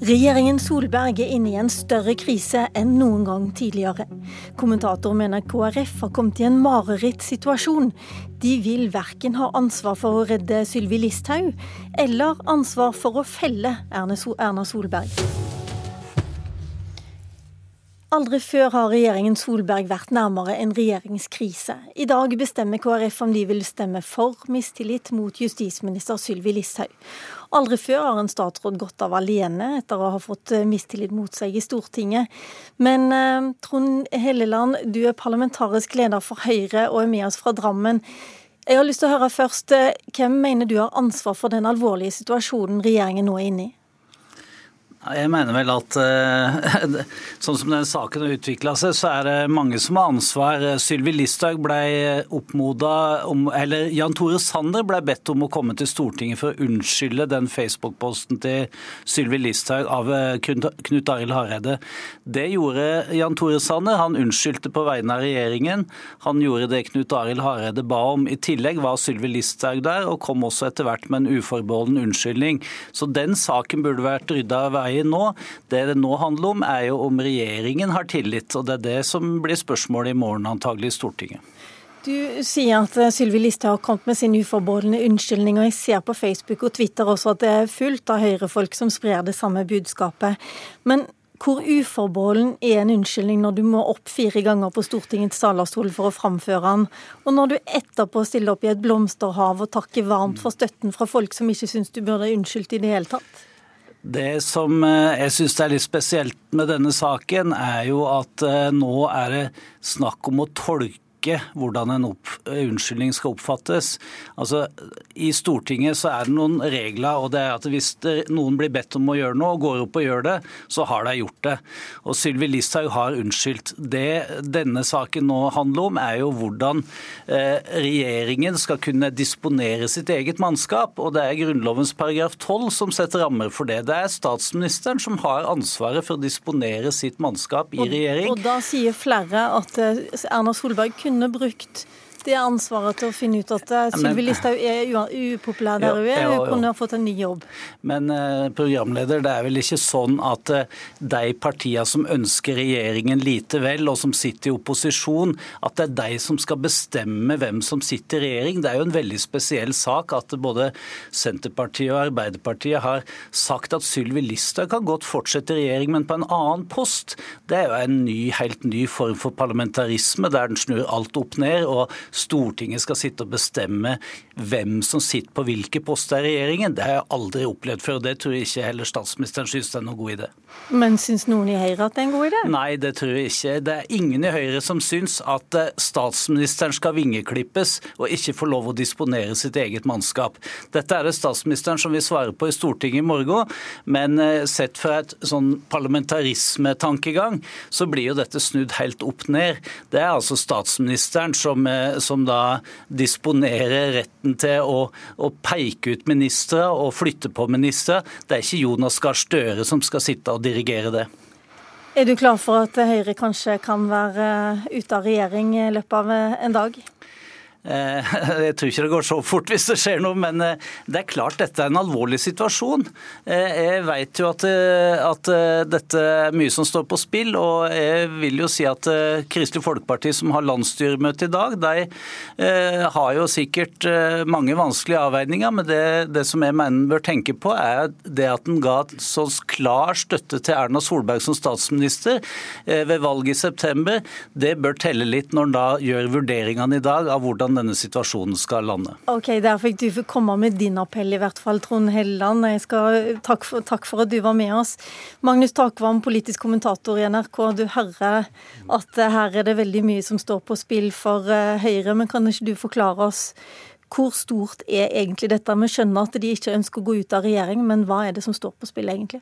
Regjeringen Solberg er inne i en større krise enn noen gang tidligere. Kommentator mener KrF har kommet i en marerittsituasjon. De vil verken ha ansvar for å redde Sylvi Listhaug, eller ansvar for å felle Erna Solberg. Aldri før har regjeringen Solberg vært nærmere en regjeringskrise. I dag bestemmer KrF om de vil stemme for mistillit mot justisminister Sylvi Listhaug. Aldri før har en statsråd gått av alene etter å ha fått eh, mistillit mot seg i Stortinget. Men eh, Trond Helleland, du er parlamentarisk leder for Høyre og er med oss fra Drammen. Jeg har lyst til å høre først, eh, Hvem mener du har ansvar for den alvorlige situasjonen regjeringen nå er inne i? Jeg mener vel at eh, sånn som den saken har utvikla seg, så er det mange som har ansvar. Sylvi Listhaug ble oppmoda om Eller Jan Tore Sanner ble bedt om å komme til Stortinget for å unnskylde den Facebook-posten til Sylvi Listhaug av eh, Knut Arild Hareide. Det gjorde Jan Tore Sanner. Han unnskyldte på vegne av regjeringen. Han gjorde det Knut Arild Hareide ba om. I tillegg var Sylvi Listhaug der, og kom også etter hvert med en uforbeholden unnskyldning. Så den saken burde vært rydda av veien veien nå. Det det nå handler om, er jo om regjeringen har tillit. Og det er det som blir spørsmålet i morgen, antagelig i Stortinget. Du sier at eh, Sylvi Listhaug har kommet med sin uforbeholdne og jeg ser på Facebook og Twitter også at det er fullt av Høyre-folk som sprer det samme budskapet. Men hvor uforbeholden er en unnskyldning når du må opp fire ganger på Stortingets talerstol for å framføre den, og når du etterpå stiller opp i et blomsterhav og takker varmt for støtten fra folk som ikke syns du burde unnskyldt i det hele tatt? Det som eh, jeg syns er litt spesielt med denne saken, er jo at eh, nå er det snakk om å tolke ikke hvordan en opp, unnskyldning skal oppfattes. Altså, I Stortinget så er det noen regler, og det er at hvis noen blir bedt om å gjøre noe og går opp og gjør det, så har de gjort det. Og Sylvi Listhaug har unnskyldt. Det denne saken nå handler om, er jo hvordan eh, regjeringen skal kunne disponere sitt eget mannskap. og Det er Grunnlovens paragraf 12 som setter rammer for det. Det er statsministeren som har ansvaret for å disponere sitt mannskap i regjering. Og, og da sier flere at eh, Erna Solberg kunne kunne brukt det ansvaret til å finne ut at eh, Sylvi Listhaug er upopulær der hun er. Hun kunne ha fått en ny jobb. Men eh, programleder, det er vel ikke sånn at eh, de partiene som ønsker regjeringen lite vel, og som sitter i opposisjon, at det er de som skal bestemme hvem som sitter i regjering. Det er jo en veldig spesiell sak at både Senterpartiet og Arbeiderpartiet har sagt at Sylvi Listhaug kan godt fortsette i regjering, men på en annen post. Det er jo en ny, helt ny form for parlamentarisme, der den snur alt opp ned. og Stortinget skal sitte og bestemme hvem som sitter på hvilke poster i regjeringen. Det har jeg aldri opplevd før, det tror jeg ikke heller statsministeren synes det er noen god idé. Men syns noen i Høyre at det er en god idé? Nei, det tror jeg ikke. Det er ingen i Høyre som syns at eh, statsministeren skal vingeklippes og ikke få lov å disponere sitt eget mannskap. Dette er det statsministeren som vil svare på i Stortinget i morgen, men eh, sett fra et sånn parlamentarismetankegang, så blir jo dette snudd helt opp ned. Det er altså statsministeren som eh, som da disponerer retten til å, å peke ut ministre og flytte på ministre. Det er ikke Jonas Gahr Støre som skal sitte og dirigere det. Er du klar for at Høyre kanskje kan være ute av regjering i løpet av en dag? Eh, jeg tror ikke det går så fort hvis det skjer noe, men eh, det er klart dette er en alvorlig situasjon. Eh, jeg vet jo at, at dette er mye som står på spill, og jeg vil jo si at Kristelig Folkeparti, som har landsstyremøte i dag, de har jo sikkert mange vanskelige avveininger, men det, det som jeg mener bør tenke på, er det at en ga så klar støtte til Erna Solberg som statsminister ved valget i september. Det bør telle litt når en da gjør vurderingene i dag av hvordan hvordan denne situasjonen skal lande. Ok, Der fikk du få komme med din appell, i hvert fall, Trond Helleland. Takk for, takk, for, at du var med oss. Magnus Takvam, politisk kommentator i NRK. Du hører at her er det veldig mye som står på spill for eh, Høyre, men kan ikke du forklare oss hvor stort er egentlig dette? Vi skjønner at de ikke ønsker å gå ut av regjering, men hva er det som står på spill egentlig?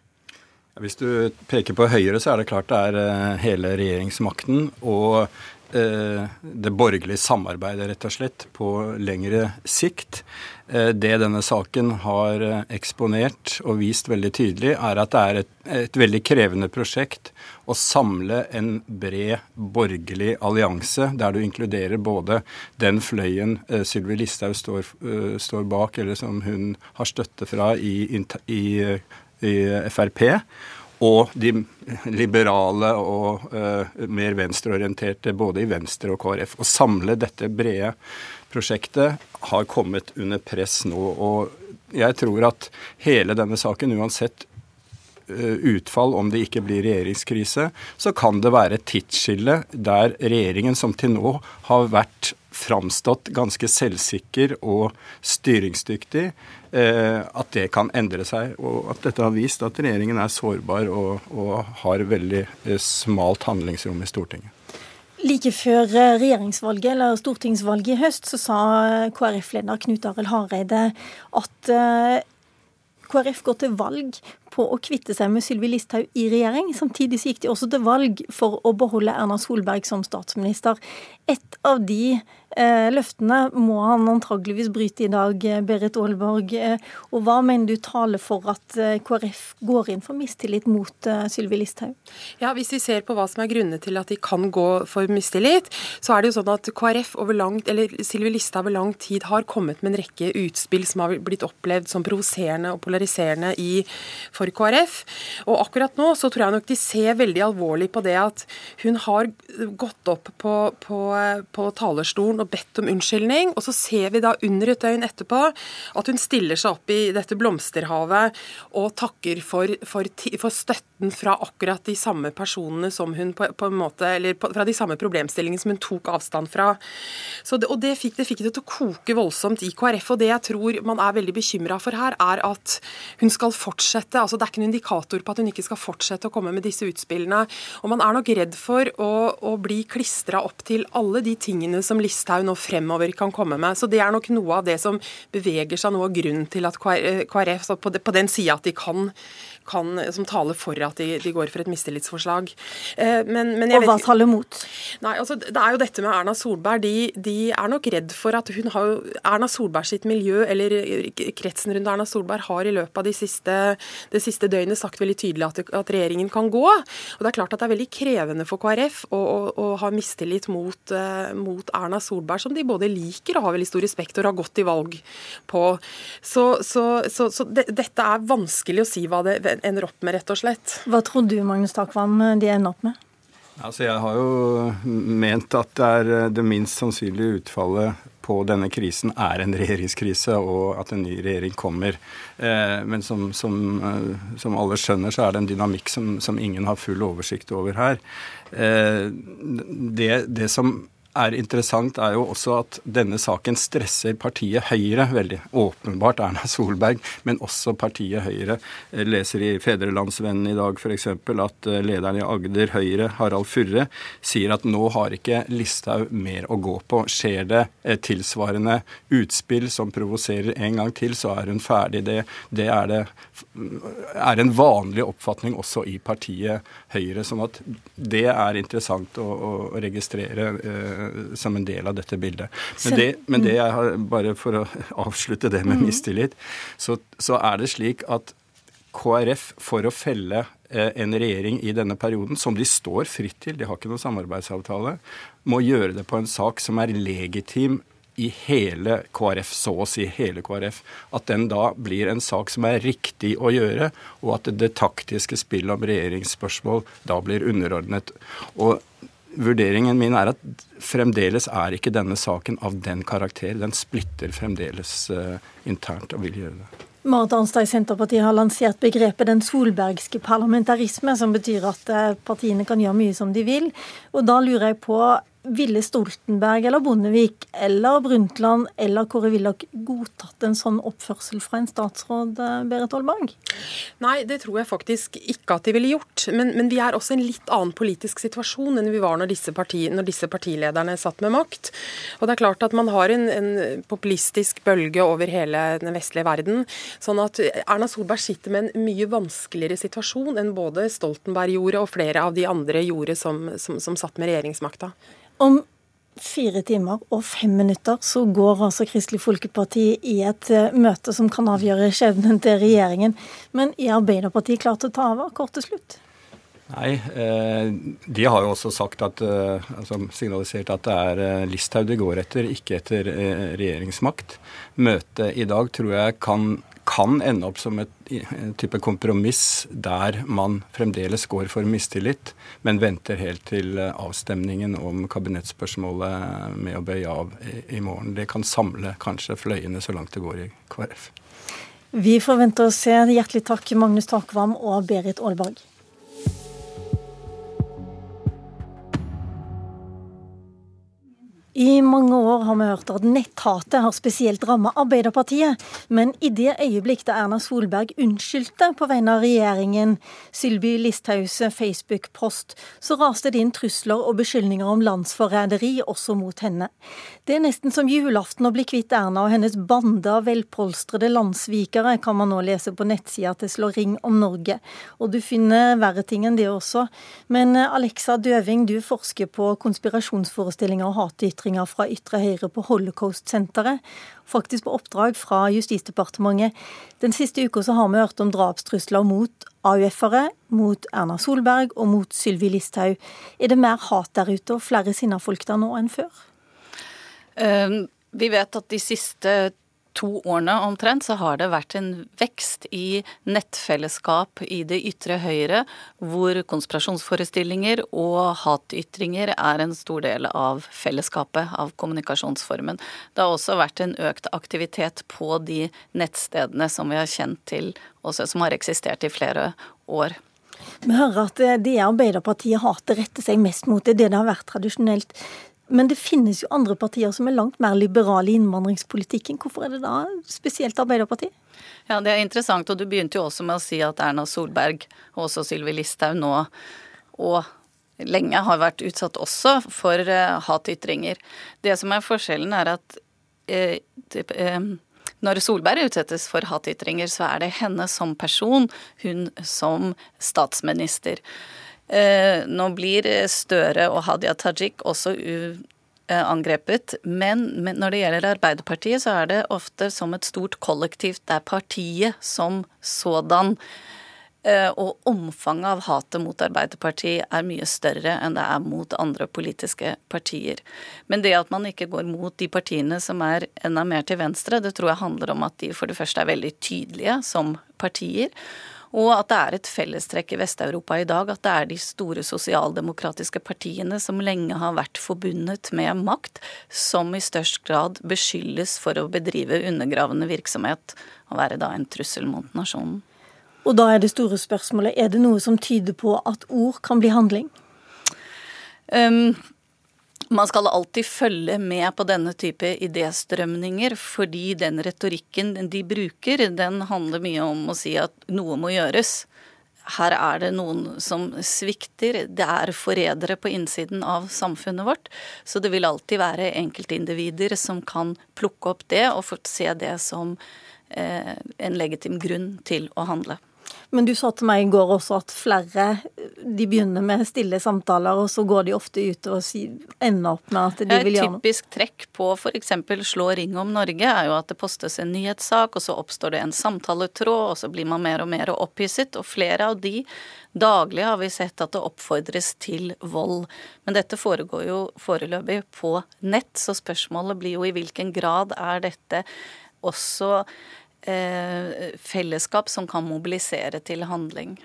Hvis du peker på Høyre, så er det klart det er eh, hele regjeringsmakten og Eh, det borgerlige samarbeidet, rett og slett, på lengre sikt. Eh, det denne saken har eh, eksponert og vist veldig tydelig, er at det er et, et veldig krevende prosjekt å samle en bred borgerlig allianse, der du inkluderer både den fløyen Sylvi Listhaug står, står, bak, eller som hun har støtte fra i, i i Frp og de liberale og uh, mer venstreorienterte både i Venstre og KrF. Å samle dette brede prosjektet har kommet under press nå. Og jeg tror at hele denne saken, uansett utfall om det ikke blir regjeringskrise, så kan det være et tidsskille der regjeringen som til nå har vært framstått ganske selvsikker og styringsdyktig, eh, at det kan endre seg. Og at dette har vist at regjeringen er sårbar og, og har veldig eh, smalt handlingsrom i Stortinget. Like før eh, regjeringsvalget, eller stortingsvalget i høst, så sa KrF-leder Knut Arild Hareide at KrF går til valg på å kvitte seg med Sylvi Listhaug i regjering. Samtidig gikk de også til valg for å beholde Erna Solberg som statsminister. Et av de eh, løftene må han antageligvis bryte i dag, eh, Berit Aalborg. Eh, og hva mener du taler for at eh, KrF går inn for mistillit mot eh, Sylvi Listhaug? Ja, Hvis vi ser på hva som er grunnene til at de kan gå for mistillit, så er det jo sånn at KrF over lang, eller Sylvi Listhaug over lang tid har kommet med en rekke utspill som har blitt opplevd som provoserende og polariserende i for KrF. Og akkurat nå så tror jeg nok de ser veldig alvorlig på det at hun har gått opp på, på, på talerstolen og bedt om unnskyldning, og så ser vi da under et døgn etterpå at hun stiller seg opp i dette blomsterhavet og takker for, for, for støtten fra akkurat de samme personene som hun på, på en måte, eller fra de samme problemstillingene som hun tok avstand fra. Det, og det fikk, det fikk det til å koke voldsomt i KrF. Og det jeg tror man er veldig bekymra for her, er at hun skal fortsette. Altså Det er ikke noen indikator på at hun ikke skal fortsette å komme med disse utspillene. Og man er nok redd for å, å bli klistra opp til alle de tingene som Listhaug nå fremover kan komme med. Så det er nok noe av det som beveger seg, noe av grunnen til at KrF på, på den sida at de kan kan, som taler for at de, de går for et mistillitsforslag. Eh, men, men og hva taler mot? Nei, altså, Det er jo dette med Erna Solberg. De, de, er nok redd for at hun har Erna Solberg sitt miljø, eller kretsen rundt Erna Solberg, har i løpet av de siste, det siste døgnet sagt veldig tydelig at, at, regjeringen kan gå. Og Det er klart at det er veldig krevende for KrF å, å, å ha mistillit mot, uh, mot, Erna Solberg, som de både liker og har veldig stor respekt og har gått i valg på. Så, så, så, så det, dette er vanskelig å si hva det ender opp med, rett og slett. Hva tror du, Magnus Takvam, de ender opp med? Altså, jeg har jo ment at det er eh, det minst sannsynlige utfallet på denne krisen er en regjeringskrise, og at en ny regjering kommer. Eh, men som, som, eh, som, alle skjønner, så er det en dynamikk som, som ingen har full oversikt over her. Det, det som er interessant, er jo også at denne saken stresser partiet Høyre veldig. Åpenbart Erna Solberg, men også partiet Høyre. Jeg leser i Fedrelandsvennen i dag f.eks. at eh, lederen i Agder Høyre, Harald Furre, sier at nå har ikke Listhaug mer å gå på. Skjer det et tilsvarende utspill som provoserer en gang til, så er hun ferdig. Det, det er, det, er en vanlig oppfatning også i partiet Høyre. sånn at det er interessant å, å registrere. Som en del av dette bildet. Men det, men det jeg har, bare for å avslutte det med mm. mistillit, så, så er det slik at KrF, for å felle eh, en regjering i denne perioden, som de står fritt til, de har ikke noen samarbeidsavtale, må gjøre det på en sak som er legitim i hele KrF, så å si hele KrF, at den da blir en sak som er riktig å gjøre, og at det taktiske spillet om regjeringsspørsmål da blir underordnet. Og vurderingen min er at fremdeles er ikke denne saken av den karakter. Den splitter fremdeles uh, internt og vil gjøre det. Marit Arnstad i Senterpartiet har lansert begrepet den solbergske parlamentarisme, som betyr at eh, partiene kan gjøre mye som de vil. Og da lurer jeg på, ville Stoltenberg eller Bondevik eller Brundtland eller Kåre Willoch godtatt en sånn oppførsel fra en statsråd, eh, Berit Olberg? Nei, det tror jeg faktisk ikke at de ville gjort. Men, men vi er også i en litt annen politisk situasjon enn vi var når disse, parti, når disse, partilederne satt med makt. Og det er klart at man har en, en, populistisk bølge over hele den vestlige verden. Sånn at Erna Solberg sitter med en mye vanskeligere situasjon enn både Stoltenberg gjorde og flere av de andre gjorde som, som, som satt med regjeringsmakta. Om fire timer og fem minutter så går altså Kristelig Folkeparti i et eh, møte som kan avgjøre skjebnen til regjeringen. Men er Arbeiderpartiet klart til å ta over kort til slutt? Nei, eh, de har jo også sagt at, eh, altså signalisert at det er Listhaug de går etter, ikke etter regjeringsmakt. Møtet i dag tror jeg kan kan ende opp som et, type kompromiss der man fremdeles går for mistillit, men venter helt til avstemningen om kabinettspørsmålet med å bøye av i morgen. Det kan samle kanskje fløyene så langt det går i KrF. Vi forventer å se. Hjertelig takk, Magnus Takvam og Berit Aalborg. I mange år har vi hørt at netthatet har spesielt rammet Arbeiderpartiet, men i det øyeblikk da Erna Solberg unnskyldte på vegne av regjeringen Sylvi Listhaugs Facebook-post, så raste det inn trusler og beskyldninger om landsforræderi også mot henne. Det er nesten som julaften å bli kvitt Erna og hennes bande av velpolstrede landssvikere, kan man nå lese på nettsida til Slå ring om Norge. Og du finner verre ting enn det også. Men Alexa Døving, du forsker på konspirasjonsforestillinger og hatytringer ytringer fra ytre høyre på Holocaust-senteret, faktisk på oppdrag fra Justisdepartementet. Den siste uka så har vi hørt om drapstrusler mot AUF-ere, mot Erna Solberg og mot Sylvi Listhaug. Er det mer hat der ute og flere sinna folk der nå enn før? Uh, vi vet at de siste to årene omtrent så har det vært en vekst i nettfellesskap i det ytre høyre, hvor konspirasjonsforestillinger og hatytringer er en stor del av fellesskapet, av kommunikasjonsformen. Det har også vært en økt aktivitet på de nettstedene som vi har kjent til, også som har eksistert i flere år. Vi hører at det Arbeiderpartiet hater retter seg mest mot, det det det har vært tradisjonelt. Men det finnes jo andre partier som er langt mer liberale i innvandringspolitikken. Hvorfor er det da spesielt Arbeiderpartiet? Ja, Det er interessant, og du begynte jo også med å si at Erna Solberg og også Sylvi Listhaug nå og lenge har vært utsatt også for uh, hatytringer. Det som er forskjellen, er at uh, typ, uh, når Solberg utsettes for hatytringer, så er det henne som person, hun som statsminister. Eh, nå blir Støre og Hadia Tajik også eh, angrepet, men, når det gjelder Arbeiderpartiet, så er det ofte som et stort kollektivt. Det er partiet som sådan. Eh, og omfanget av hatet mot Arbeiderpartiet er mye større enn det er mot andre politiske partier. Men det at man ikke går mot de partiene som er enda mer til venstre, det tror jeg handler om at de for det første er veldig tydelige som partier. Og at det er et fellestrekk i Vest-Europa i dag at det er de store sosialdemokratiske partiene som lenge har vært forbundet med makt, som i størst grad beskyldes for å bedrive undergravende virksomhet og være da en trussel mot nasjonen. Og da er det store spørsmålet, er det noe som tyder på at ord kan bli handling? Um, man skal alltid følge med på denne type idéstrømninger, fordi den retorikken de bruker, den handler mye om å si at noe må gjøres. Her er det noen som svikter. Det er forrædere på innsiden av samfunnet vårt. Så det vil alltid være enkeltindivider som kan plukke opp det og få se det som eh, en legitim grunn til å handle. Men du sa til meg i går også at flere de begynner med stille samtaler, og så går de ofte ut og ender opp med at de vil gjøre noe. Et typisk trekk på f.eks. Slå ring om Norge er jo at det postes en nyhetssak, og så oppstår det en samtaletråd, og så blir man mer og mer opphisset. Og flere av de daglig har vi sett at det oppfordres til vold. Men dette foregår jo foreløpig på nett, så spørsmålet blir jo i hvilken grad er dette også Eh, fellesskap som kan mobilisere til handling.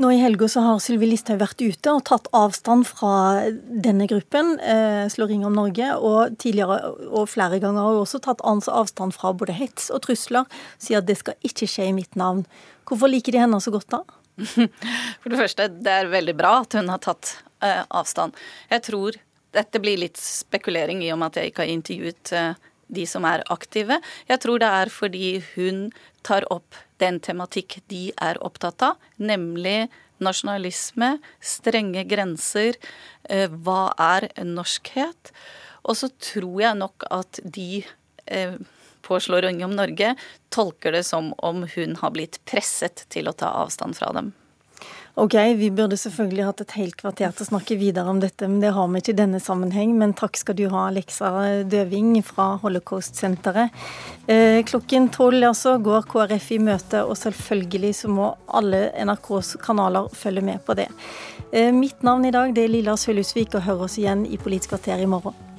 Nå I helga så har Sylvi Listhaug vært ute og tatt avstand fra denne gruppen, eh, Slå ring om Norge, og tidligere og flere ganger har hun også tatt avstand fra både hets og trusler. Sier at det skal ikke skje i mitt navn. Hvorfor liker de henne så godt da? For det første, det er veldig bra at hun har tatt eh, avstand. Jeg tror dette blir litt spekulering i og med at jeg ikke har intervjuet eh, de som er aktive. Jeg tror det er fordi hun tar opp den tematikk de er opptatt av, nemlig nasjonalisme, strenge grenser, eh, hva er norskhet? Og så tror jeg nok at de påslår på Slå ring om Norge tolker det som om hun har blitt presset til å ta avstand fra dem. Ok, vi burde selvfølgelig hatt et helt kvarter til å snakke videre om dette, men det har vi ikke i denne sammenheng. Men takk skal du ha, Alexa Døving fra Holocaust-senteret. Eh, klokken tolv altså går KrF i møte, og selvfølgelig så må alle NRKs kanaler følge med på det. Eh, mitt navn i dag det er Lilla Sølhusvik, og hør oss igjen i Politisk kvarter i morgen.